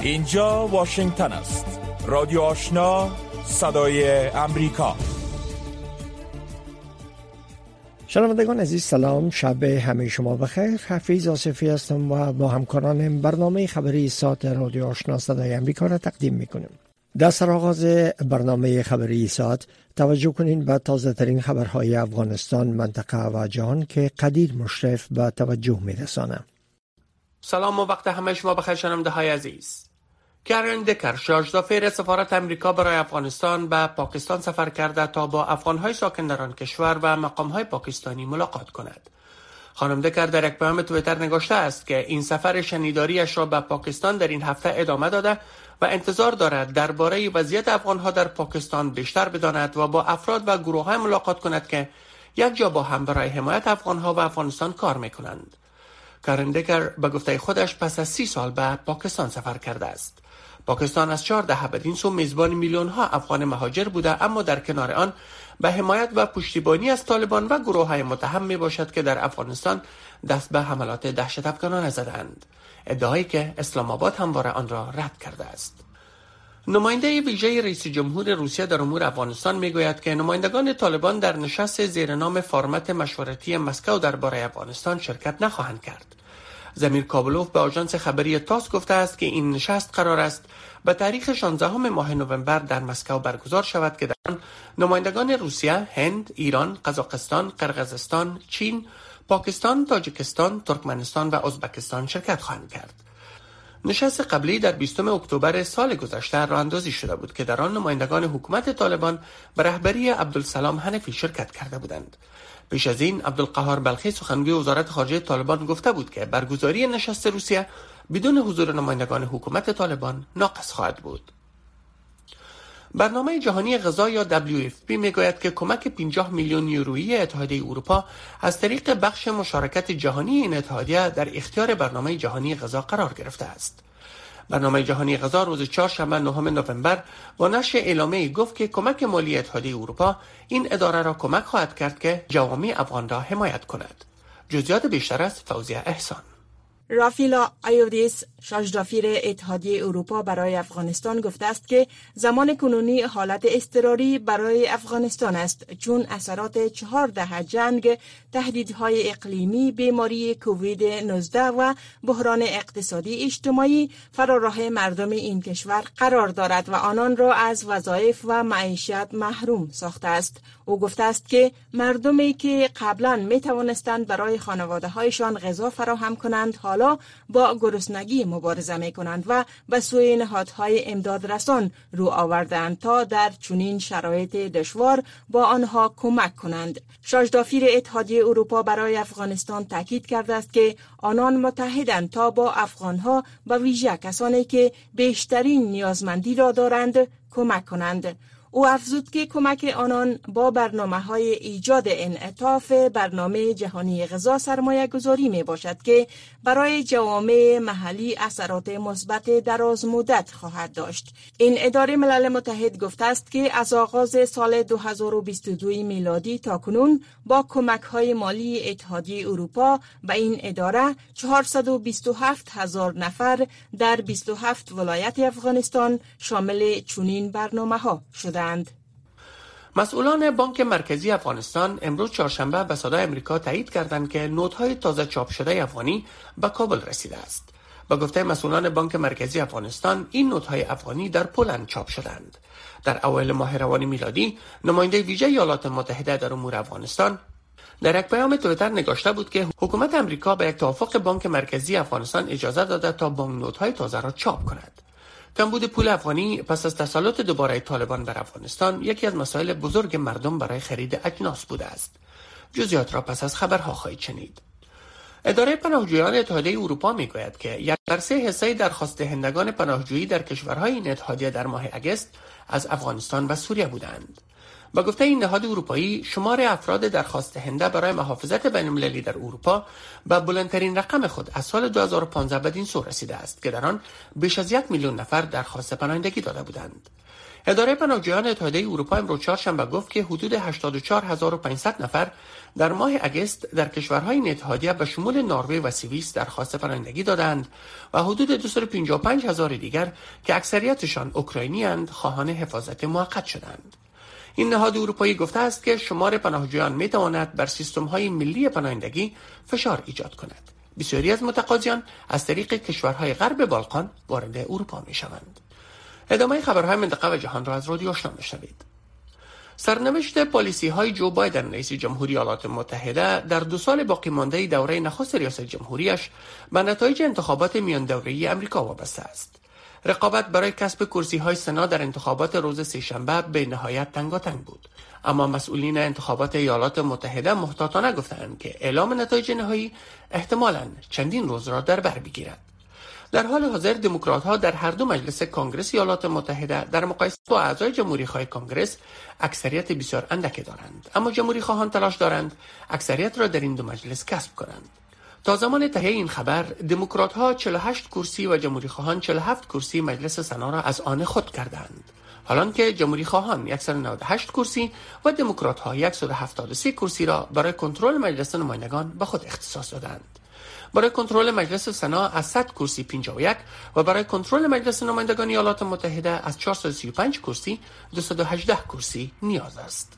اینجا واشنگتن است. رادیو آشنا صدای امریکا. شنوندگان عزیز سلام. شب همه شما بخیر. حفیظ آصفی هستم و با همکارانم برنامه خبری ساعت رادیو آشنا صدای امریکا را تقدیم می‌کنیم. در سرآغاز برنامه خبری ساعت توجه کنین به تازه ترین خبرهای افغانستان منطقه و جهان که قدیر مشرف به توجه میرسانه. سلام و وقت همه شما بخیر شنونده های عزیز. کرن دکر شاجدافیر سفارت امریکا برای افغانستان به پاکستان سفر کرده تا با افغانهای ساکن در آن کشور و مقامهای پاکستانی ملاقات کند. خانم دکر در یک پیام تویتر نگاشته است که این سفر شنیداریش را به پاکستان در این هفته ادامه داده و انتظار دارد درباره وضعیت افغانها در پاکستان بیشتر بداند و با افراد و گروه های ملاقات کند که یک جا با هم برای حمایت افغانها و افغانستان کار می دکر به گفته خودش پس از سی سال به پاکستان سفر کرده است. پاکستان از چهار دهه بدین سو میزبان میلیون ها افغان مهاجر بوده اما در کنار آن به حمایت و پشتیبانی از طالبان و گروه های متهم می باشد که در افغانستان دست به حملات دهشت افغانانه زدند. ادعایی که اسلام آباد همواره آن را رد کرده است. نماینده ویژه رئیس جمهور روسیه در امور افغانستان می‌گوید که نمایندگان طالبان در نشست زیر نام فرمت مشورتی مسکو درباره افغانستان شرکت نخواهند کرد. زمیر کابلوف به آژانس خبری تاس گفته است که این نشست قرار است به تاریخ 16 ماه نوامبر در مسکو برگزار شود که در آن نمایندگان روسیه، هند، ایران، قزاقستان، قرقیزستان، چین، پاکستان، تاجیکستان، ترکمنستان و ازبکستان شرکت خواهند کرد. نشست قبلی در 20 اکتبر سال گذشته راه اندازی شده بود که در آن نمایندگان حکومت طالبان به رهبری عبدالسلام حنفی شرکت کرده بودند. پیش از این عبدالقهار بلخی سخنگوی وزارت خارجه طالبان گفته بود که برگزاری نشست روسیه بدون حضور نمایندگان حکومت طالبان ناقص خواهد بود. برنامه جهانی غذا یا WFP می‌گوید که کمک 50 میلیون یورویی اتحادیه اروپا از طریق بخش مشارکت جهانی این اتحادیه در اختیار برنامه جهانی غذا قرار گرفته است. برنامه جهانی غذا روز چهارشنبه نهم نوامبر با نشر اعلامیه گفت که کمک مالی اتحادیه اروپا این اداره را کمک خواهد کرد که جوامع افغان را حمایت کند. جزئیات بیشتر از فوزیه احسان رافیلا ایودیس شاجدافیر اتحادیه اروپا برای افغانستان گفته است که زمان کنونی حالت اضطراری برای افغانستان است. چون اثرات چهار دهه جنگ تهدیدهای اقلیمی بیماری کووید 19 و بحران اقتصادی اجتماعی فراراه مردم این کشور قرار دارد و آنان را از وظایف و معیشت محروم ساخته است. او گفته است که مردمی که قبلا می توانستند برای خانواده هایشان غذا فراهم کنند حالا با گرسنگی مبارزه می کنند و به سوی نهادهای امداد رسان رو آوردند تا در چنین شرایط دشوار با آنها کمک کنند. شاجدافیر اتحادیه اروپا برای افغانستان تاکید کرده است که آنان متحدند تا با افغانها و ویژه کسانی که بیشترین نیازمندی را دارند کمک کنند. او افزود که کمک آنان با برنامه های ایجاد انعطاف برنامه جهانی غذا سرمایه گذاری می باشد که برای جوامع محلی اثرات مثبت دراز مدت خواهد داشت. این اداره ملل متحد گفته است که از آغاز سال 2022 میلادی تا کنون با کمک های مالی اتحادیه اروپا به این اداره 427 هزار نفر در 27 ولایت افغانستان شامل چنین برنامه ها شدند. مسئولان بانک مرکزی افغانستان امروز چهارشنبه به صدای امریکا تایید کردند که نوت‌های تازه چاپ شده افغانی به کابل رسیده است. با گفته مسئولان بانک مرکزی افغانستان این نوت‌های افغانی در پولند چاپ شدند. در اوایل ماه روان میلادی نماینده ویژه ایالات متحده در امور افغانستان در یک پیام تویتر نگاشته بود که حکومت امریکا به یک توافق بانک مرکزی افغانستان اجازه داده تا بانک های تازه را چاپ کند. کمبود پول افغانی پس از تسلط دوباره طالبان بر افغانستان یکی از مسائل بزرگ مردم برای خرید اجناس بوده است. جزئیات را پس از خبرها خواهید شنید. اداره پناهجویان اتحادیه اروپا می‌گوید که یک در سه حصه درخواست دهندگان پناهجویی در کشورهای این اتحادیه در ماه اگست از افغانستان و سوریه بودند. با گفته این نهاد اروپایی شمار افراد درخواست هنده برای محافظت بین در اروپا به بلندترین رقم خود از سال 2015 بدین سو رسیده است که در آن بیش از یک میلیون نفر درخواست پناهندگی داده بودند اداره پناهجویان اتحادیه اروپا امروز چهارشنبه گفت که حدود 84500 نفر در ماه اگست در کشورهای این اتحادیه به شمول نروژ و سوئیس درخواست پناهندگی دادند و حدود 255 هزار دیگر که اکثریتشان اوکراینی اند خواهان حفاظت موقت شدند. این نهاد اروپایی گفته است که شمار پناهجویان می تواند بر سیستم های ملی پناهندگی فشار ایجاد کند. بسیاری از متقاضیان از طریق کشورهای غرب بالکان وارد اروپا می شوند. ادامه خبرهای منطقه و جهان را از رادیو آشنا میشنوید سرنوشت پالیسی های جو بایدن رئیس جمهوری ایالات متحده در دو سال باقی مانده دوره نخست ریاست جمهوریش به نتایج انتخابات میان دوره امریکا وابسته است. رقابت برای کسب کرسی های سنا در انتخابات روز سهشنبه به نهایت تنگاتنگ بود. اما مسئولین انتخابات ایالات متحده محتاطانه گفتند که اعلام نتایج نهایی احتمالا چندین روز را در بر بگیرد. در حال حاضر دموکرات ها در هر دو مجلس کنگرس ایالات متحده در مقایسه با اعضای جمهوری خواه کنگرس اکثریت بسیار اندکی دارند اما جمهوری خواهان تلاش دارند اکثریت را در این دو مجلس کسب کنند تا زمان تهیه این خبر دموکرات ها 48 کرسی و جمهوری خواهان 47 کرسی مجلس سنا را از آن خود کردند حالان که جمهوری خواهان 198 کرسی و دموکرات ها 173 کرسی را برای کنترل مجلس نمایندگان به خود اختصاص دادند برای کنترل مجلس سنا از 100 کرسی 51 و برای کنترل مجلس نمایندگان ایالات متحده از 435 کرسی 218 کرسی نیاز است.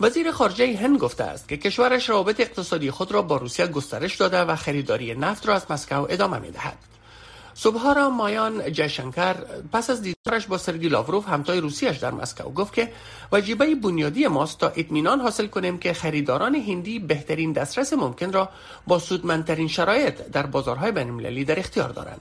وزیر خارجه هند گفته است که کشورش روابط اقتصادی خود را با روسیه گسترش داده و خریداری نفت را از مسکو ادامه می دهد. صبحها مایان جشنکر پس از دیدارش با سرگی لاوروف همتای روسیش در مسکو گفت که وجیبه بنیادی ماست تا اطمینان حاصل کنیم که خریداران هندی بهترین دسترس ممکن را با سودمندترین شرایط در بازارهای بینالمللی در اختیار دارند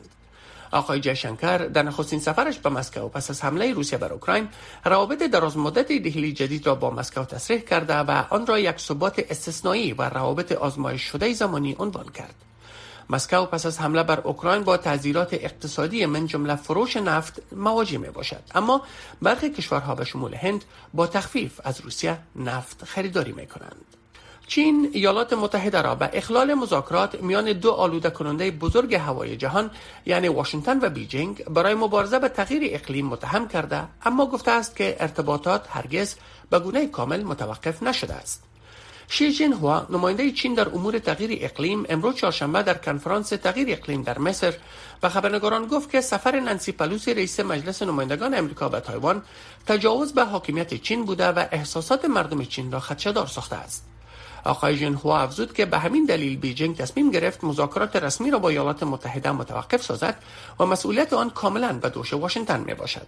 آقای جشنکر در نخستین سفرش به مسکو پس از حمله روسیه بر اوکراین روابط دراز مدت دهلی جدید را با مسکو تصریح کرده و آن را یک ثبات استثنایی و روابط آزمایش شده زمانی عنوان کرد. مسکو پس از حمله بر اوکراین با تعذیرات اقتصادی من جمله فروش نفت مواجه می باشد. اما برخی کشورها به شمول هند با تخفیف از روسیه نفت خریداری می کنند. چین ایالات متحده را به اخلال مذاکرات میان دو آلوده کننده بزرگ هوای جهان یعنی واشنگتن و بیجینگ برای مبارزه به تغییر اقلیم متهم کرده اما گفته است که ارتباطات هرگز به گونه کامل متوقف نشده است. شی جین هوا نماینده چین در امور تغییر اقلیم امروز چهارشنبه در کنفرانس تغییر اقلیم در مصر به خبرنگاران گفت که سفر نانسی پلوسی رئیس مجلس نمایندگان امریکا به تایوان تجاوز به حاکمیت چین بوده و احساسات مردم چین را خدشه‌دار ساخته است. آقای جین هوا افزود که به همین دلیل بیجینگ تصمیم گرفت مذاکرات رسمی را با ایالات متحده متوقف سازد و مسئولیت آن کاملا به دوش واشنگتن می باشد.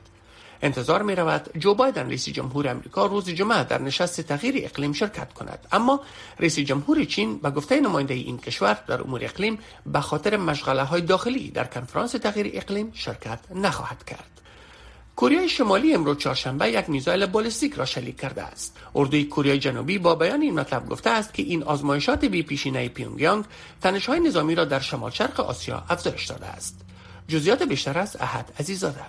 انتظار می رود جو بایدن رئیس جمهور امریکا روز جمعه در نشست تغییر اقلیم شرکت کند اما رئیس جمهور چین به گفته نماینده این کشور در امور اقلیم به خاطر مشغله های داخلی در کنفرانس تغییر اقلیم شرکت نخواهد کرد کره شمالی امروز چهارشنبه یک میزایل بالستیک را شلیک کرده است. اردوی کره جنوبی با بیان این مطلب گفته است که این آزمایشات بی پیشینه پیونگیانگ تنش‌های نظامی را در شمال شرق آسیا افزایش داده است. جزئیات بیشتر از احد عزیزاده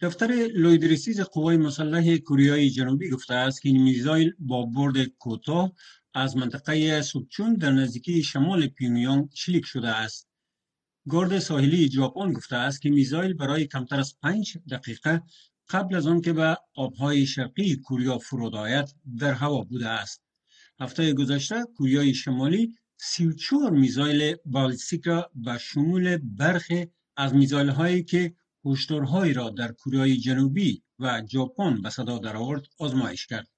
دفتر لویدرسیز قوای مسلح کره جنوبی گفته است که این میزایل با برد کوتاه از منطقه سوکچون در نزدیکی شمال پیونگیانگ شلیک شده است. گارد ساحلی ژاپن گفته است که میزایل برای کمتر از پنج دقیقه قبل از آن که به آبهای شرقی کوریا فرود آید در هوا بوده است. هفته گذشته کوریای شمالی 34 میزایل بالستیک را به شمول برخی از میزایل هایی که هشدارهایی را در کره جنوبی و ژاپن به صدا درآورد آزمایش کرد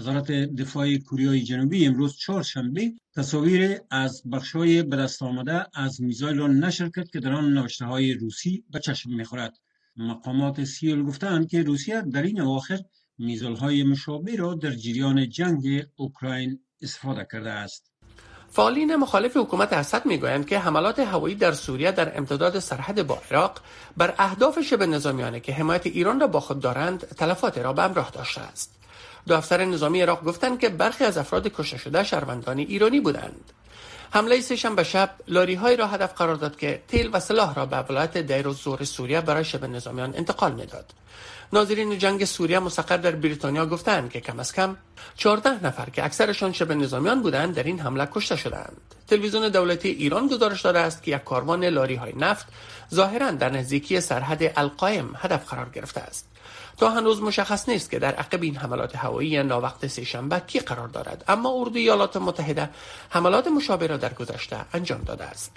وزارت دفاع کره جنوبی امروز چهارشنبه تصاویر از بخشهای به دست آمده از میزایل را نشر کرد که در آن نوشته های روسی به چشم می‌خورد. مقامات سیول گفتند که روسیه در این اواخر میزایل های مشابه را در جریان جنگ اوکراین استفاده کرده است. فعالین مخالف حکومت اسد می‌گویند که حملات هوایی در سوریه در امتداد سرحد با عراق بر اهداف شبه نظامیانه که حمایت ایران را با خود دارند تلفات را به همراه داشته است. دو نظامی عراق گفتند که برخی از افراد کشته شده شهروندان ایرانی بودند حمله سهشنبه شب لاری های را هدف قرار داد که تیل و سلاح را به ولایت دیر و زور سوریه برای شبه نظامیان انتقال می‌داد ناظرین جنگ سوریه مستقر در بریتانیا گفتند که کم از کم 14 نفر که اکثرشان شبه نظامیان بودند در این حمله کشته شدند. تلویزیون دولتی ایران گزارش داده است که یک کاروان لاری های نفت ظاهرا در نزدیکی سرحد القایم هدف قرار گرفته است. تا هنوز مشخص نیست که در عقب این حملات هوایی ناوقت سهشنبه کی قرار دارد. اما اردوی ایالات متحده حملات مشابه را در گذشته انجام داده است.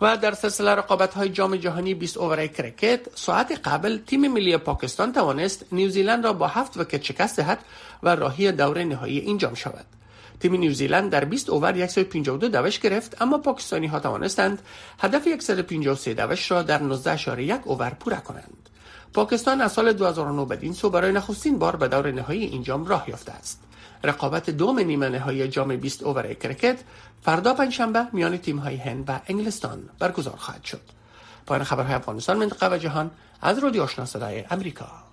و در سلسله رقابت های جام جهانی 20 اوور کرکت ساعت قبل تیم ملی پاکستان توانست نیوزیلند را با هفت وکت شکست دهد و راهی دوره نهایی این جام شود. تیم نیوزیلند در 20 اوور 152 دوش گرفت اما پاکستانی ها توانستند هدف 153 دوش را در 19.1 اوور پوره کنند. پاکستان از سال 2009 بدین سو برای نخستین بار به دور نهایی این جام راه یافته است. رقابت دوم نیمه نهایی جام 20 اوور کرکت فردا پنجشنبه میان تیم های هند و انگلستان برگزار خواهد شد. پایان خبرهای افغانستان منطقه و جهان از رادیو آشنا صدای امریکا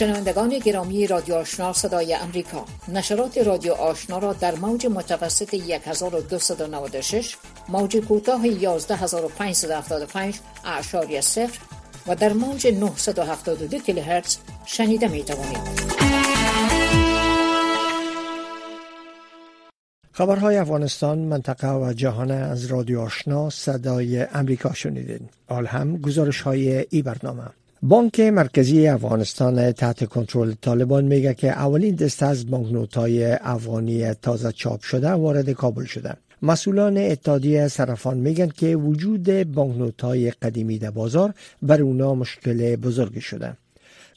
شنوندگان گرامی رادیو آشنا صدای امریکا نشرات رادیو آشنا را در موج متوسط 1296 موج کوتاه 11575 اعشاری صفر و در موج 972 کیلوهرتز شنیده می توانید. خبرهای افغانستان منطقه و جهان از رادیو آشنا صدای امریکا شنیدین. حال هم گزارش های ای برنامه بانک مرکزی افغانستان تحت کنترل طالبان میگه که اولین دسته از بانکنوت های افغانی تازه چاپ شده وارد کابل شده مسئولان اتحادیه صرفان میگن که وجود بانکنوت های قدیمی در بازار بر اونا مشکل بزرگی شده.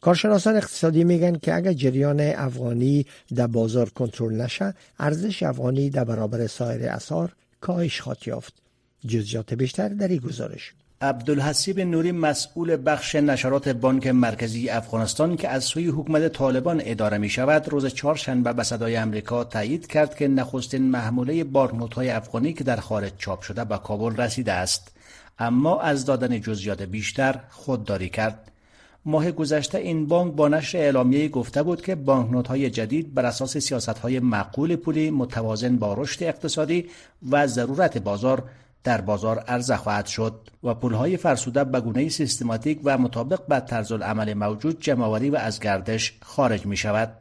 کارشناسان اقتصادی میگن که اگر جریان افغانی در بازار کنترل نشه ارزش افغانی در برابر سایر اسعار کاهش خواهد یافت. جزئیات بیشتر در این گزارش. عبدالحسیب نوری مسئول بخش نشرات بانک مرکزی افغانستان که از سوی حکومت طالبان اداره می شود روز چهارشنبه به صدای امریکا تایید کرد که نخستین محموله بانکنوت های افغانی که در خارج چاپ شده به کابل رسیده است. اما از دادن جزئیات بیشتر خودداری کرد. ماه گذشته این بانک با نشر اعلامیه گفته بود که بانکنوت های جدید بر اساس سیاست های معقول پولی متوازن با رشد اقتصادی و ضرورت بازار در بازار عرضه خواهد شد و پولهای فرسوده به گونه سیستماتیک و مطابق با طرز العمل موجود جمعآوری و از گردش خارج می شود.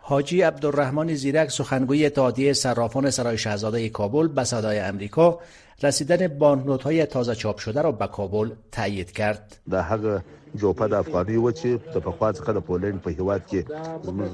حاجی عبدالرحمن زیرک سخنگوی اتحادیه صرافان سرای شهزاده کابل به صدای امریکا رسیدن بانکنوت های تازه چاپ شده را به کابل تایید کرد. در جوپه د افغاني و چې د پخوا څخه د پولند په هیواد کې زموږ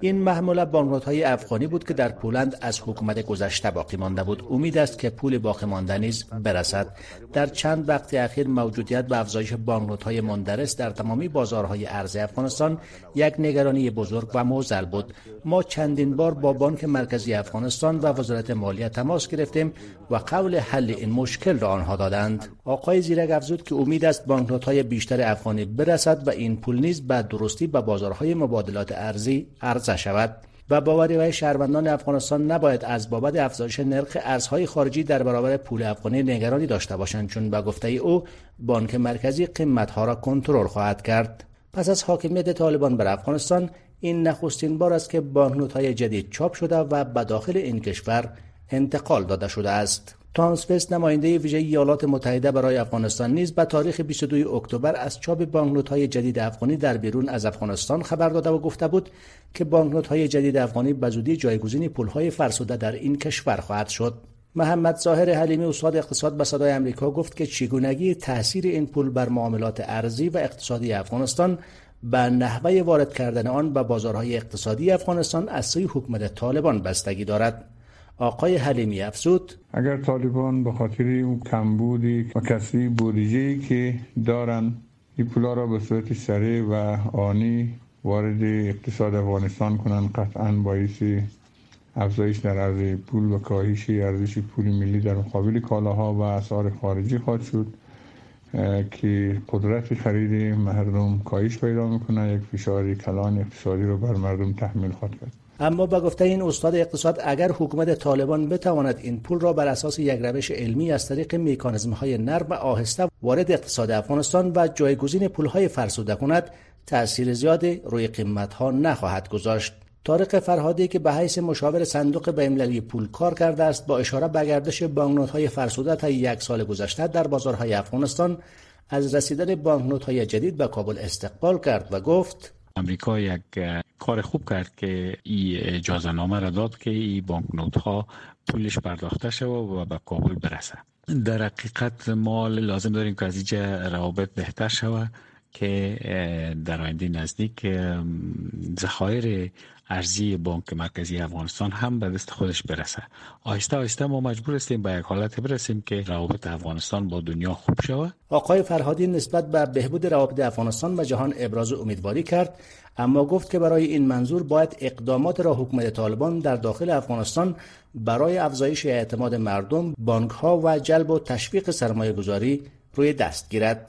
این محموله بانکنوت های افغانی بود که در پولند از حکومت گذشته باقی مانده بود. امید است که پول باقی مانده نیز برسد. در چند وقت اخیر موجودیت و افزایش بانکنوت های مندرس در تمامی بازارهای ارز افغانستان یک نگرانی بزرگ و موزل بود. ما چندین بار با بانک مرکزی افغانستان و وزارت مالیه تماس گرفتیم و قول حل این مشکل را آنها دادند. آقای زیرک افزود که امید است بانکنوت های بیشتر افغانی برسد و این پول نیز به درستی به بازارهای مبادلات ارزی عرضه شود. و باوری های شهروندان افغانستان نباید از بابت افزایش نرخ ارزهای خارجی در برابر پول افغانی نگرانی داشته باشند چون به گفته او بانک مرکزی قیمتها را کنترل خواهد کرد. پس از حاکمیت طالبان بر افغانستان این نخستین بار است که بانکنوت های جدید چاپ شده و به داخل این کشور انتقال داده شده است ترانسفست نماینده ویژه ایالات متحده برای افغانستان نیز به تاریخ 22 اکتبر از چاپ های جدید افغانی در بیرون از افغانستان خبر داده و گفته بود که های جدید افغانی به زودی جایگزین پولهای فرسوده در این کشور خواهد شد. محمد ظاهر حلیمی استاد اقتصاد به صدای آمریکا گفت که چگونگی تاثیر این پول بر معاملات ارزی و اقتصادی افغانستان به نحوه وارد کردن آن به بازارهای اقتصادی افغانستان از سوی حکومت طالبان بستگی دارد. آقای حلیمی افزود. اگر طالبان به خاطر اون کمبودی و کسری بودجه که دارن این پولا را به صورت سریع و آنی وارد اقتصاد افغانستان کنند قطعا باعث افزایش در ارز پول و کاهش ارزش پول ملی در مقابل کالاها و اسعار خارجی خواهد شد که قدرت خرید مردم کاهش پیدا می‌کنه یک فشار کلان اقتصادی رو بر مردم تحمیل خواهد کرد. اما با گفته این استاد اقتصاد اگر حکومت طالبان بتواند این پول را بر اساس یک روش علمی از طریق میکانیزم های نرم و آهسته وارد اقتصاد افغانستان و جایگزین پول های فرسوده کند تأثیر زیادی روی قیمت ها نخواهد گذاشت. طارق فرهادی که به حیث مشاور صندوق بین‌المللی پول کار کرده است با اشاره به گردش بانکنوت های فرسوده تا یک سال گذشته در بازارهای افغانستان از رسیدن بانکنوت های جدید به کابل استقبال کرد و گفت امریکا یک کار خوب کرد که این اجازه نامه را داد که این بانکنوت ها پولش پرداخته شود و به کابل برسه. در حقیقت ما لازم داریم که از اینجا روابط بهتر شود که در آینده نزدیک ذخایر ارزی بانک مرکزی افغانستان هم به دست خودش برسه آهسته آهسته ما مجبور هستیم به یک حالت برسیم که روابط افغانستان با دنیا خوب شود آقای فرهادی نسبت به بهبود روابط افغانستان و جهان ابراز امیدواری کرد اما گفت که برای این منظور باید اقدامات را حکومت طالبان در داخل افغانستان برای افزایش اعتماد مردم، بانک ها و جلب و تشویق سرمایه گذاری روی دست گیرد.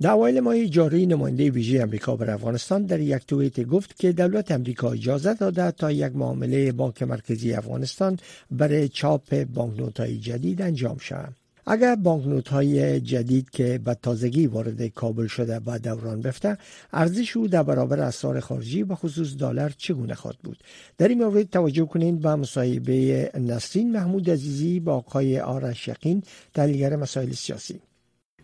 در اوایل ماه جاری نماینده ویژه امریکا بر افغانستان در یک توییت گفت که دولت امریکا اجازه داده تا یک معامله بانک مرکزی افغانستان برای چاپ بانکنوت های جدید انجام شود. اگر بانکنوت های جدید که به تازگی وارد کابل شده و دوران بفته ارزش او در برابر اسعار خارجی به خصوص دلار چگونه خواهد بود در این مورد توجه کنید به مصاحبه نسرین محمود عزیزی با آقای آرش یقین تحلیلگر مسائل سیاسی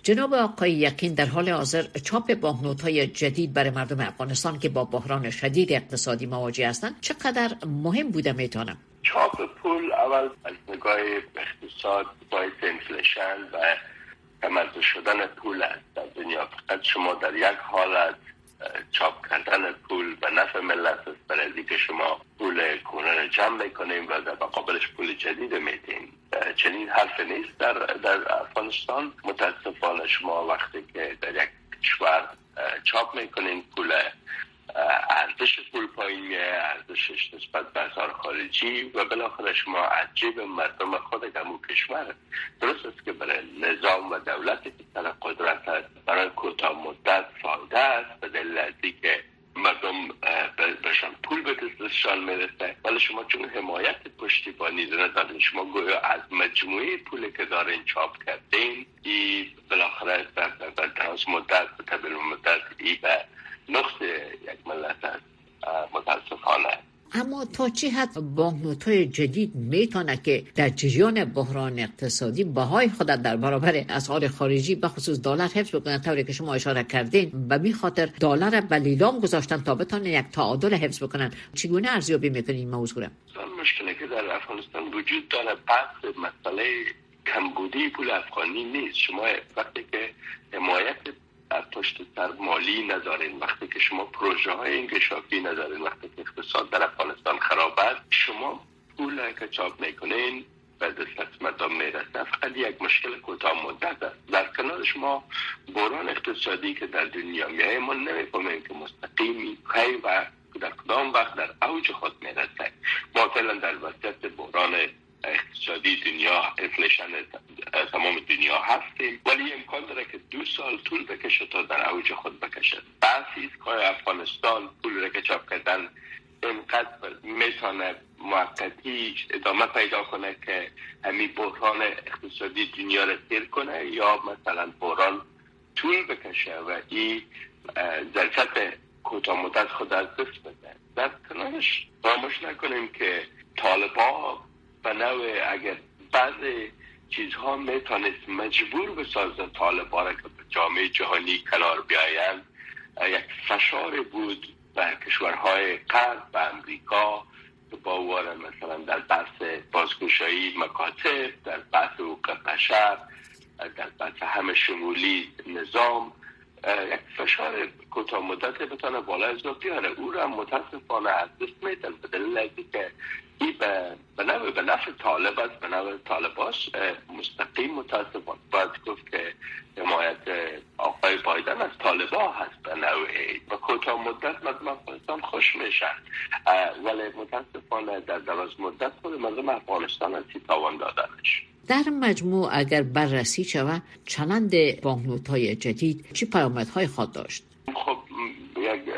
جناب آقای یقین در حال حاضر چاپ بانکنوت های جدید برای مردم افغانستان که با بحران شدید اقتصادی مواجه هستند چقدر مهم بوده می‌تونم؟ چاپ پول اول از نگاه اقتصاد باید انفلیشن و کمرده شدن پول است. در دنیا فقط شما در یک حالت چاپ کردن پول به نفع ملت است. برای که شما پول کونه جمع می‌کنیم و در مقابلش پول جدید میدین. چنین حرف نیست. در, در افغانستان متاسفانه شما وقتی که در یک کشور چاپ می‌کنین پول ارزش پول پایین ارزشش نسبت به اسعار خارجی و بالاخره شما از جیب مردم خود همون کشور. درست است که برای نظام و دولتی که سر قدرت برای کوتاه مدت فایده است به دلیل که مردم بهشان پول به دستشان می‌رسه. ولی شما چون حمایت پشتیبانی ندارین شما گویا از مجموعه پول که دارین چاپ کردین ای بالاخره در دراز مدت به طبیل مدت ای به نقص یک ملت است. متاسفانه. اما تا چه حد بانکنوت های جدید می‌تونه که در جریان بحران اقتصادی بهای خود در برابر اسعار خارجی به خصوص دلار حفظ بکنن طوری که شما اشاره کردین. و می خاطر دلار به لیلام گذاشتن تا بتونه یک تعادل حفظ بکنن. چگونه ارزیابی می‌کنین این موضوع مشکلی که در افغانستان وجود داره بحث مسئله کمبودی پول افغانی نیست. شما وقتی که حمایت پشت سر مالی ندارین. وقتی که شما پروژه های انکشافی ندارین وقتی که اقتصاد در افغانستان خراب است شما پول که چاپ می‌کنین به دست مردم می‌رسه. فقط یک مشکل کوتاه مدت است. در کنار شما بحران اقتصادی که در دنیا میایه ما نمی‌فهمیم که مستقیم کی و در کدام وقت در اوج خود می‌رسه ما فعلا در وسط بحران اقتصادی دنیا انفلیشن تمام دنیا هستیم. ولی امکان داره که دو سال طول بکشه تا در اوج خود بکشه. است که افغانستان پول را که چاپ کردن اینقدر می‌تونه موقتی ادامه پیدا کنه که همین بحران اقتصادی دنیا را تیر کنه یا مثلا بحران طول بکشه و این ظرفیت کوتاه مدت خود از دست بده. در کنارش فراموش نکنیم که طالبان به نوع اگر بعض چیزها می‌تونست مجبور بسازه طالبان که به جامعه جهانی کنار بیایند یک فشار بود به کشورهای غرب و امریکا که باور مثلا در بحث بازگشایی مکاتب در بحث حقوق بشر در بحث همه شمولی نظام یک فشار کوتاه مدت بتونه بالا از بیاره. او را متاسفانه از دست میدن. به دلیل که این به نوع به نفع طالب است به نوع طالب است مستقیم متاسفانه. باید گفت که حمایت آقای بایدن از طالبا هست به نوعی و کوتاه مدت. مردم افغانستان خوش میشن ولی متاسفانه در دراز مدت خود مردم افغانستان از تاوان دادنش. در مجموع اگر بررسی شود چلند بانکنوت های جدید چی پیامدهای خواهد داشت؟ خب یک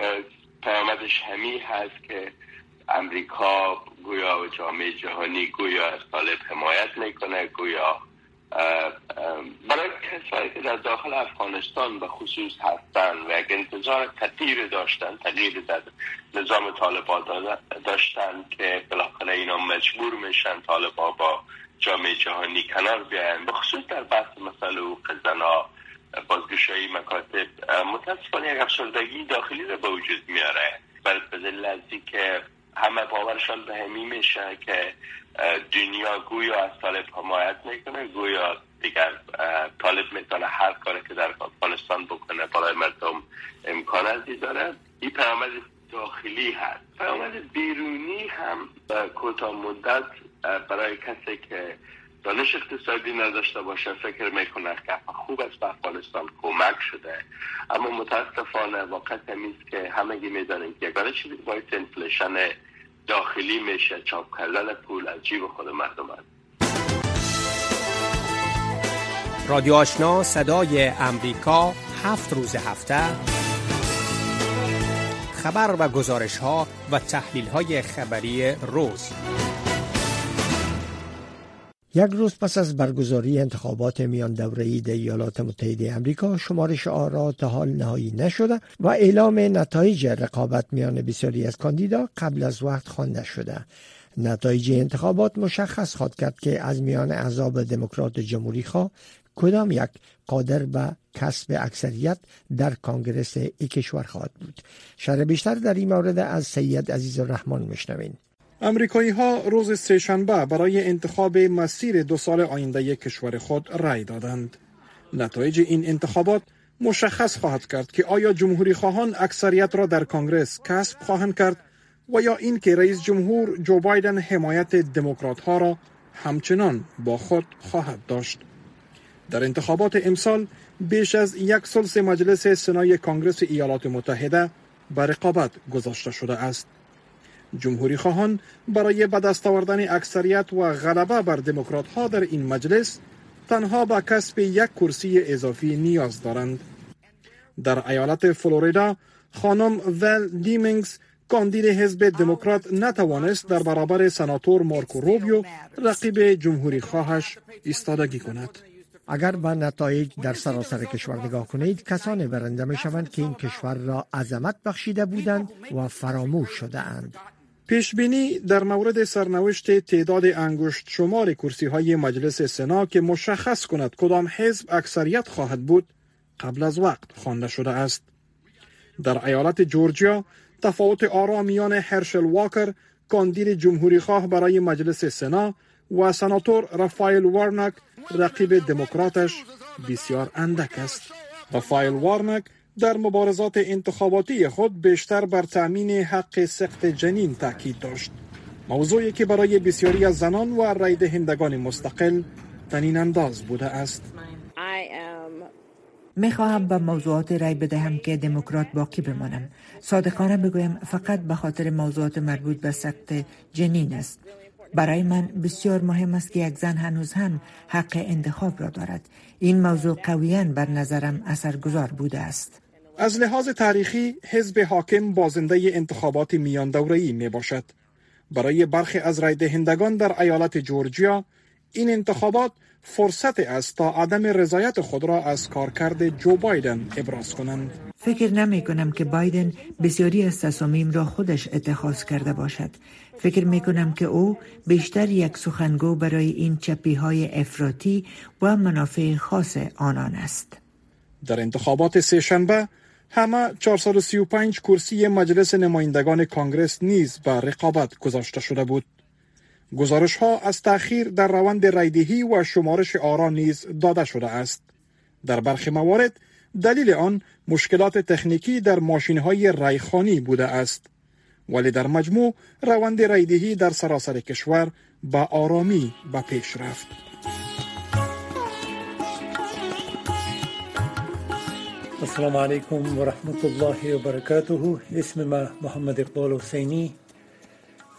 بحثش همی هست که امریکا گویا و جامعه جهانی گویا از طالب حمایت می‌کنه گویا برای کسایی که در داخل افغانستان به خصوص هستن و یک انتظار کثیر داشتن تغییر در نظام طالبان داشتن که بالاخره اینا مجبور میشن طالبان با جامعه جهانی کنار بیاین. به خصوص در بحث مسئله حقوق زنا بازگشایی مکاتب متاسفانه یک افسردگی داخلی رو به وجود میاره. بر به که همه باورشان به همی میشه که دنیا گویا از طالب حمایت می‌کنه گویا دیگر طالب می‌تونه هر کاری که در افغانستان بکنه برای مردم امکاناتی داره. این پیامد داخلی هست. پیامد بیرونی هم کوتاه مدت برای کسی که دانش اقتصادی نداشته باشه فکر می‌کنه که خوب است به افغانستان کمک شده. اما متاسفانه واقع تمیز که همگی می‌دانیم که یگانه چیزی باید انفلیشن داخلی میشه چاپ کردن پول از جیب خود مردم است. رادیو آشنا صدای امریکا هفت روز هفته. خبر و گزارش ها و تحلیل های خبری روز. یک روز پس از برگزاری انتخابات میان دوره‌ای در ایالات متحده آمریکا شمارش آرا تا حال نهایی نشده و اعلام نتایج رقابت میان بسیاری از کاندیدا قبل از وقت خوانده شده. نتایج انتخابات مشخص خواهد کرد که از میان اعضاب دموکرات جمهوری خواه کدام یک قادر به کسب اکثریت در کانگرس ای کشور خواهد بود شرح بیشتر در این مورد از سید عزیز الرحمن میشنوین امریکایی ها روز سهشنبه برای انتخاب مسیر دو سال آینده کشور خود رأی دادند. نتایج این انتخابات مشخص خواهد کرد که آیا جمهوری خواهان اکثریت را در کانگرس کسب خواهند کرد و یا اینکه رئیس جمهور جو بایدن حمایت دموکرات ها را همچنان با خود خواهد داشت. در انتخابات امسال بیش از یک سلس مجلس سنای کانگرس ایالات متحده به رقابت گذاشته شده است. جمهوری خواهان برای به دست آوردن اکثریت و غلبه بر دموکرات ها در این مجلس تنها به کسب یک کرسی اضافی نیاز دارند. در ایالت فلوریدا خانم ول دیمینگز کاندید حزب دموکرات نتوانست در برابر سناتور مارکو روبیو رقیب جمهوری خواهش ایستادگی کند. اگر به نتایج در سراسر کشور نگاه کنید کسانی برنده می شوند که این کشور را عظمت بخشیده بودند و فراموش شده اند پیش بینی در مورد سرنوشت تعداد انگشت شمار کرسی های مجلس سنا که مشخص کند کدام حزب اکثریت خواهد بود قبل از وقت خوانده شده است. در ایالت جورجیا تفاوت آرا میان هرشل واکر کاندید جمهوری خواه برای مجلس سنا و سناتور رافایل وارنک رقیب دموکراتش بسیار اندک است. رافایل وارنک در مبارزات انتخاباتی خود بیشتر بر تأمین حق سخت جنین تاکید داشت. موضوعی که برای بسیاری از زنان و رای دهندگان مستقل تنین انداز بوده است. می خواهم به موضوعات رای بدهم که دموکرات باقی بمانم. صادقانه بگویم فقط به خاطر موضوعات مربوط به سخت جنین است. برای من بسیار مهم است که یک زن هنوز هم حق انتخاب را دارد این موضوع قویا بر نظرم اثرگذار بوده است از لحاظ تاریخی حزب حاکم بازنده انتخابات میان دوره‌ای می باشد. برای برخی از رای دهندگان در ایالت جورجیا این انتخابات فرصت است تا عدم رضایت خود را از کارکرد جو بایدن ابراز کنند. فکر نمی کنم که بایدن بسیاری از تصامیم را خودش اتخاذ کرده باشد. فکر می کنم که او بیشتر یک سخنگو برای این چپی های افراطی و منافع خاص آنان است. در انتخابات سهشنبه همه 435 کرسی مجلس نمایندگان کانگرس نیز به رقابت گذاشته شده بود. گزارش ها از تأخیر در روند رایدهی و شمارش آرا نیز داده شده است. در برخی موارد دلیل آن مشکلات تکنیکی در ماشین های رایخانی بوده است. ولی در مجموع روند رایدهی در سراسر کشور با آرامی به پیش رفت. السلام علیکم و رحمت الله و برکاته اسم ما محمد اقبال حسینی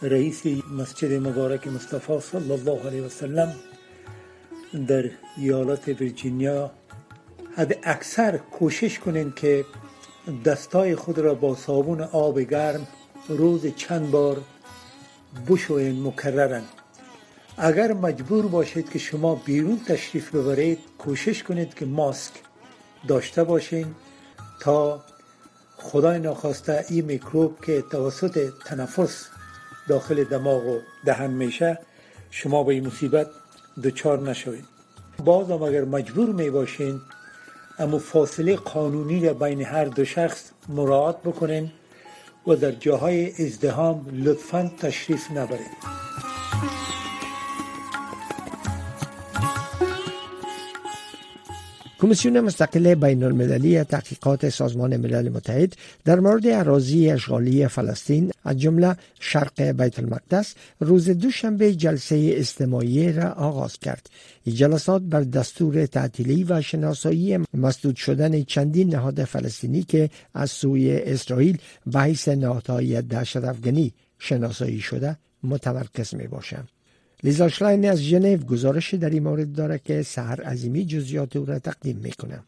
رئیس مسجد مبارک مصطفی صلی الله علیه و سلم در ایالت ویرجینیا حد اکثر کوشش کنین که دستای خود را با صابون آب گرم روز چند بار بشوین مکررن. اگر مجبور باشید که شما بیرون تشریف ببرید کوشش کنید که ماسک داشته باشین تا خدای ناخواسته این میکروب که توسط تنفس داخل دماغ و دهن میشه شما به این مصیبت دچار نشوید. باز هم اگر مجبور می باشین اما فاصله قانونی را بین هر دو شخص مراعات بکنین و در جاهای ازدهام لطفا تشریف نبرید کمیسیون مستقل بین المللی تحقیقات سازمان ملل متحد در مورد اراضی اشغالی فلسطین از جمله شرق بیت المقدس روز دوشنبه جلسه استماعی را آغاز کرد این جلسات بر دستور تعطیلی و شناسایی مسدود شدن چندین نهاد فلسطینی که از سوی اسرائیل به حیث نهادهای دهشت افغانی شناسایی شده متمرکز می باشند. لیزا شلاین از ژنو گزارش در این مورد داره که سهر عظیمی جزئیات او را تقدیم می‌کنه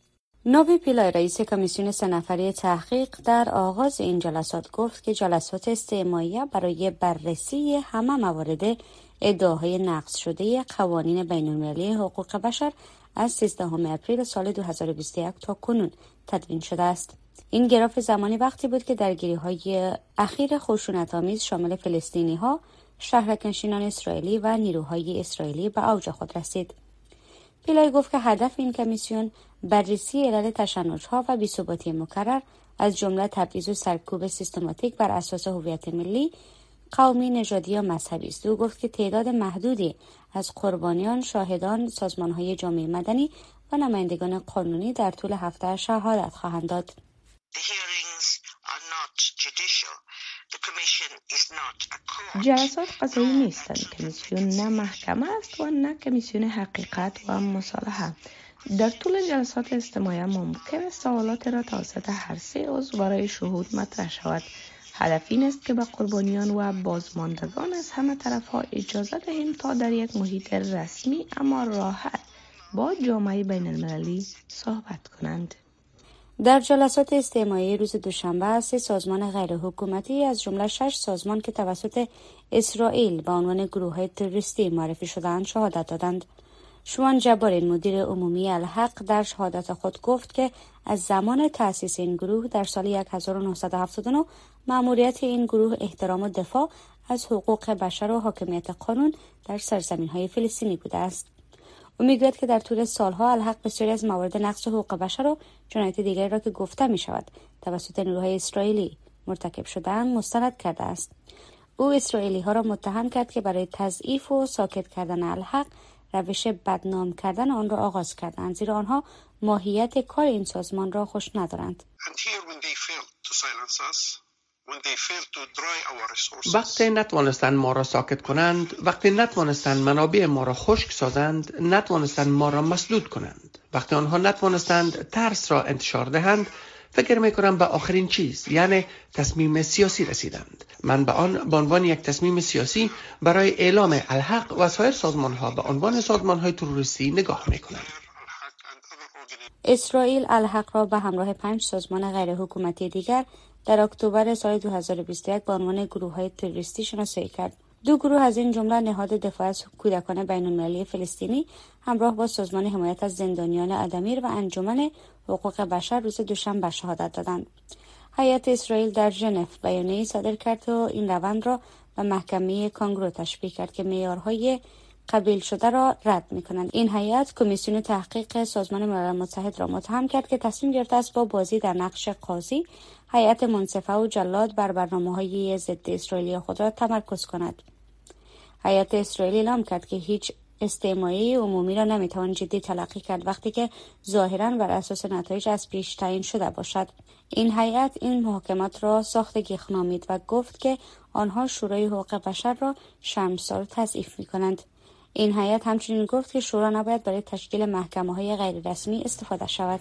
نوبی پیلای رئیس کمیسیون سه نفری تحقیق در آغاز این جلسات گفت که جلسات استعماییه برای بررسی همه موارد ادعاهای نقض شده قوانین بین المللی حقوق بشر از 13 اپریل سال 2021 تا کنون تدوین شده است. این گراف زمانی وقتی بود که درگیری های اخیر خشونت آمیز شامل فلسطینی ها شهرکنشینان اسرائیلی و نیروهای اسرائیلی به اوج خود رسید. پیلای گفت که هدف این کمیسیون بررسی علل تشنجها و بیثباتی مکرر از جمله تبعیض و سرکوب سیستماتیک بر اساس هویت ملی قومی نژادی یا مذهبی است. او گفت که تعداد محدودی از قربانیان شاهدان سازمانهای جامعه مدنی و نمایندگان قانونی در طول هفته شهادت خواهند داد. جلسات قضایی نیستند کمیسیون نه محکمه است و نه کمیسیون حقیقت و مصالحه. در طول جلسات استماعی ممکن سوالات را توسط هر سه عضو برای شهود مطرح شود. هدف این است که به قربانیان و بازماندگان از همه طرف ها اجازه دهیم تا در یک محیط رسمی اما راحت با جامعه بین المللی صحبت کنند. در جلسات استعمایی روز دوشنبه سه سازمان غیرحکومتی از جمله شش سازمان که توسط اسرائیل به عنوان گروه های تروریستی معرفی شدند شهادت دادند شوان جبارین مدیر عمومی الحق در شهادت خود گفت که از زمان تأسیس این گروه در سال 1979 مأموریت این گروه احترام و دفاع از حقوق بشر و حاکمیت قانون در سرزمین های فلسطینی بوده است. او می‌گوید که در طول سالها الحق بسیاری از موارد نقض حقوق بشر و جنایت دیگری را که گفته می شود توسط نیروهای اسرائیلی مرتکب شدن مستند کرده است. او اسرائیلی ها را متهم کرد که برای تضعیف و ساکت کردن الحق روش بدنام کردن آن را آغاز کردند زیرا آنها ماهیت کار این سازمان را خوش ندارند. وقتی نتوانستند ما را ساکت کنند وقتی نتوانستند منابع ما را خشک سازند نتوانستند ما را مسدود کنند. وقتی آنها نتوانستند ترس را انتشار دهند فکر می کنم به آخرین چیز یعنی تصمیم سیاسی رسیدند. من به آن به عنوان یک تصمیم سیاسی برای اعلام الحق و سایر سازمان ها به عنوان سازمان های تروریستی نگاه می کنند اسرائیل الحق را به همراه پنج سازمان غیر حکومتی دیگر در اکتبر سال 2021 به عنوان گروه های تروریستی شناسایی کرد. دو گروه از این جمله نهاد دفاع از کودکان بین المللی فلسطینی همراه با سازمان حمایت از زندانیان ادمیر و انجمن حقوق بشر روز دوشنبه شهادت دادند. هیئت اسرائیل در ژنو بیانیه‌ای صادر کرد و این روند را به محکمه کانگرو تشبیه کرد که معیارهای قبیل شده را رد می کنند این هیئت کمیسیون تحقیق سازمان ملل متحد را متهم کرد که تصمیم گرفته است با بازی در نقش قاضی هیئت منصفه و جلاد بر برنامه های ضد اسرائیلی خود را تمرکز کند. هیئت اسرائیل اعلام کرد که هیچ استعمایی عمومی را نمی‌توان جدی تلقی کرد وقتی که ظاهرا بر اساس نتایج از پیش تعیین شده باشد. این هیئت این محاکمات را ساخت نامید و گفت که آنها شورای حقوق بشر را شرمسار تضعیف می کنند این هیئت همچنین گفت که شورا نباید برای تشکیل محکمه های غیر رسمی استفاده شود.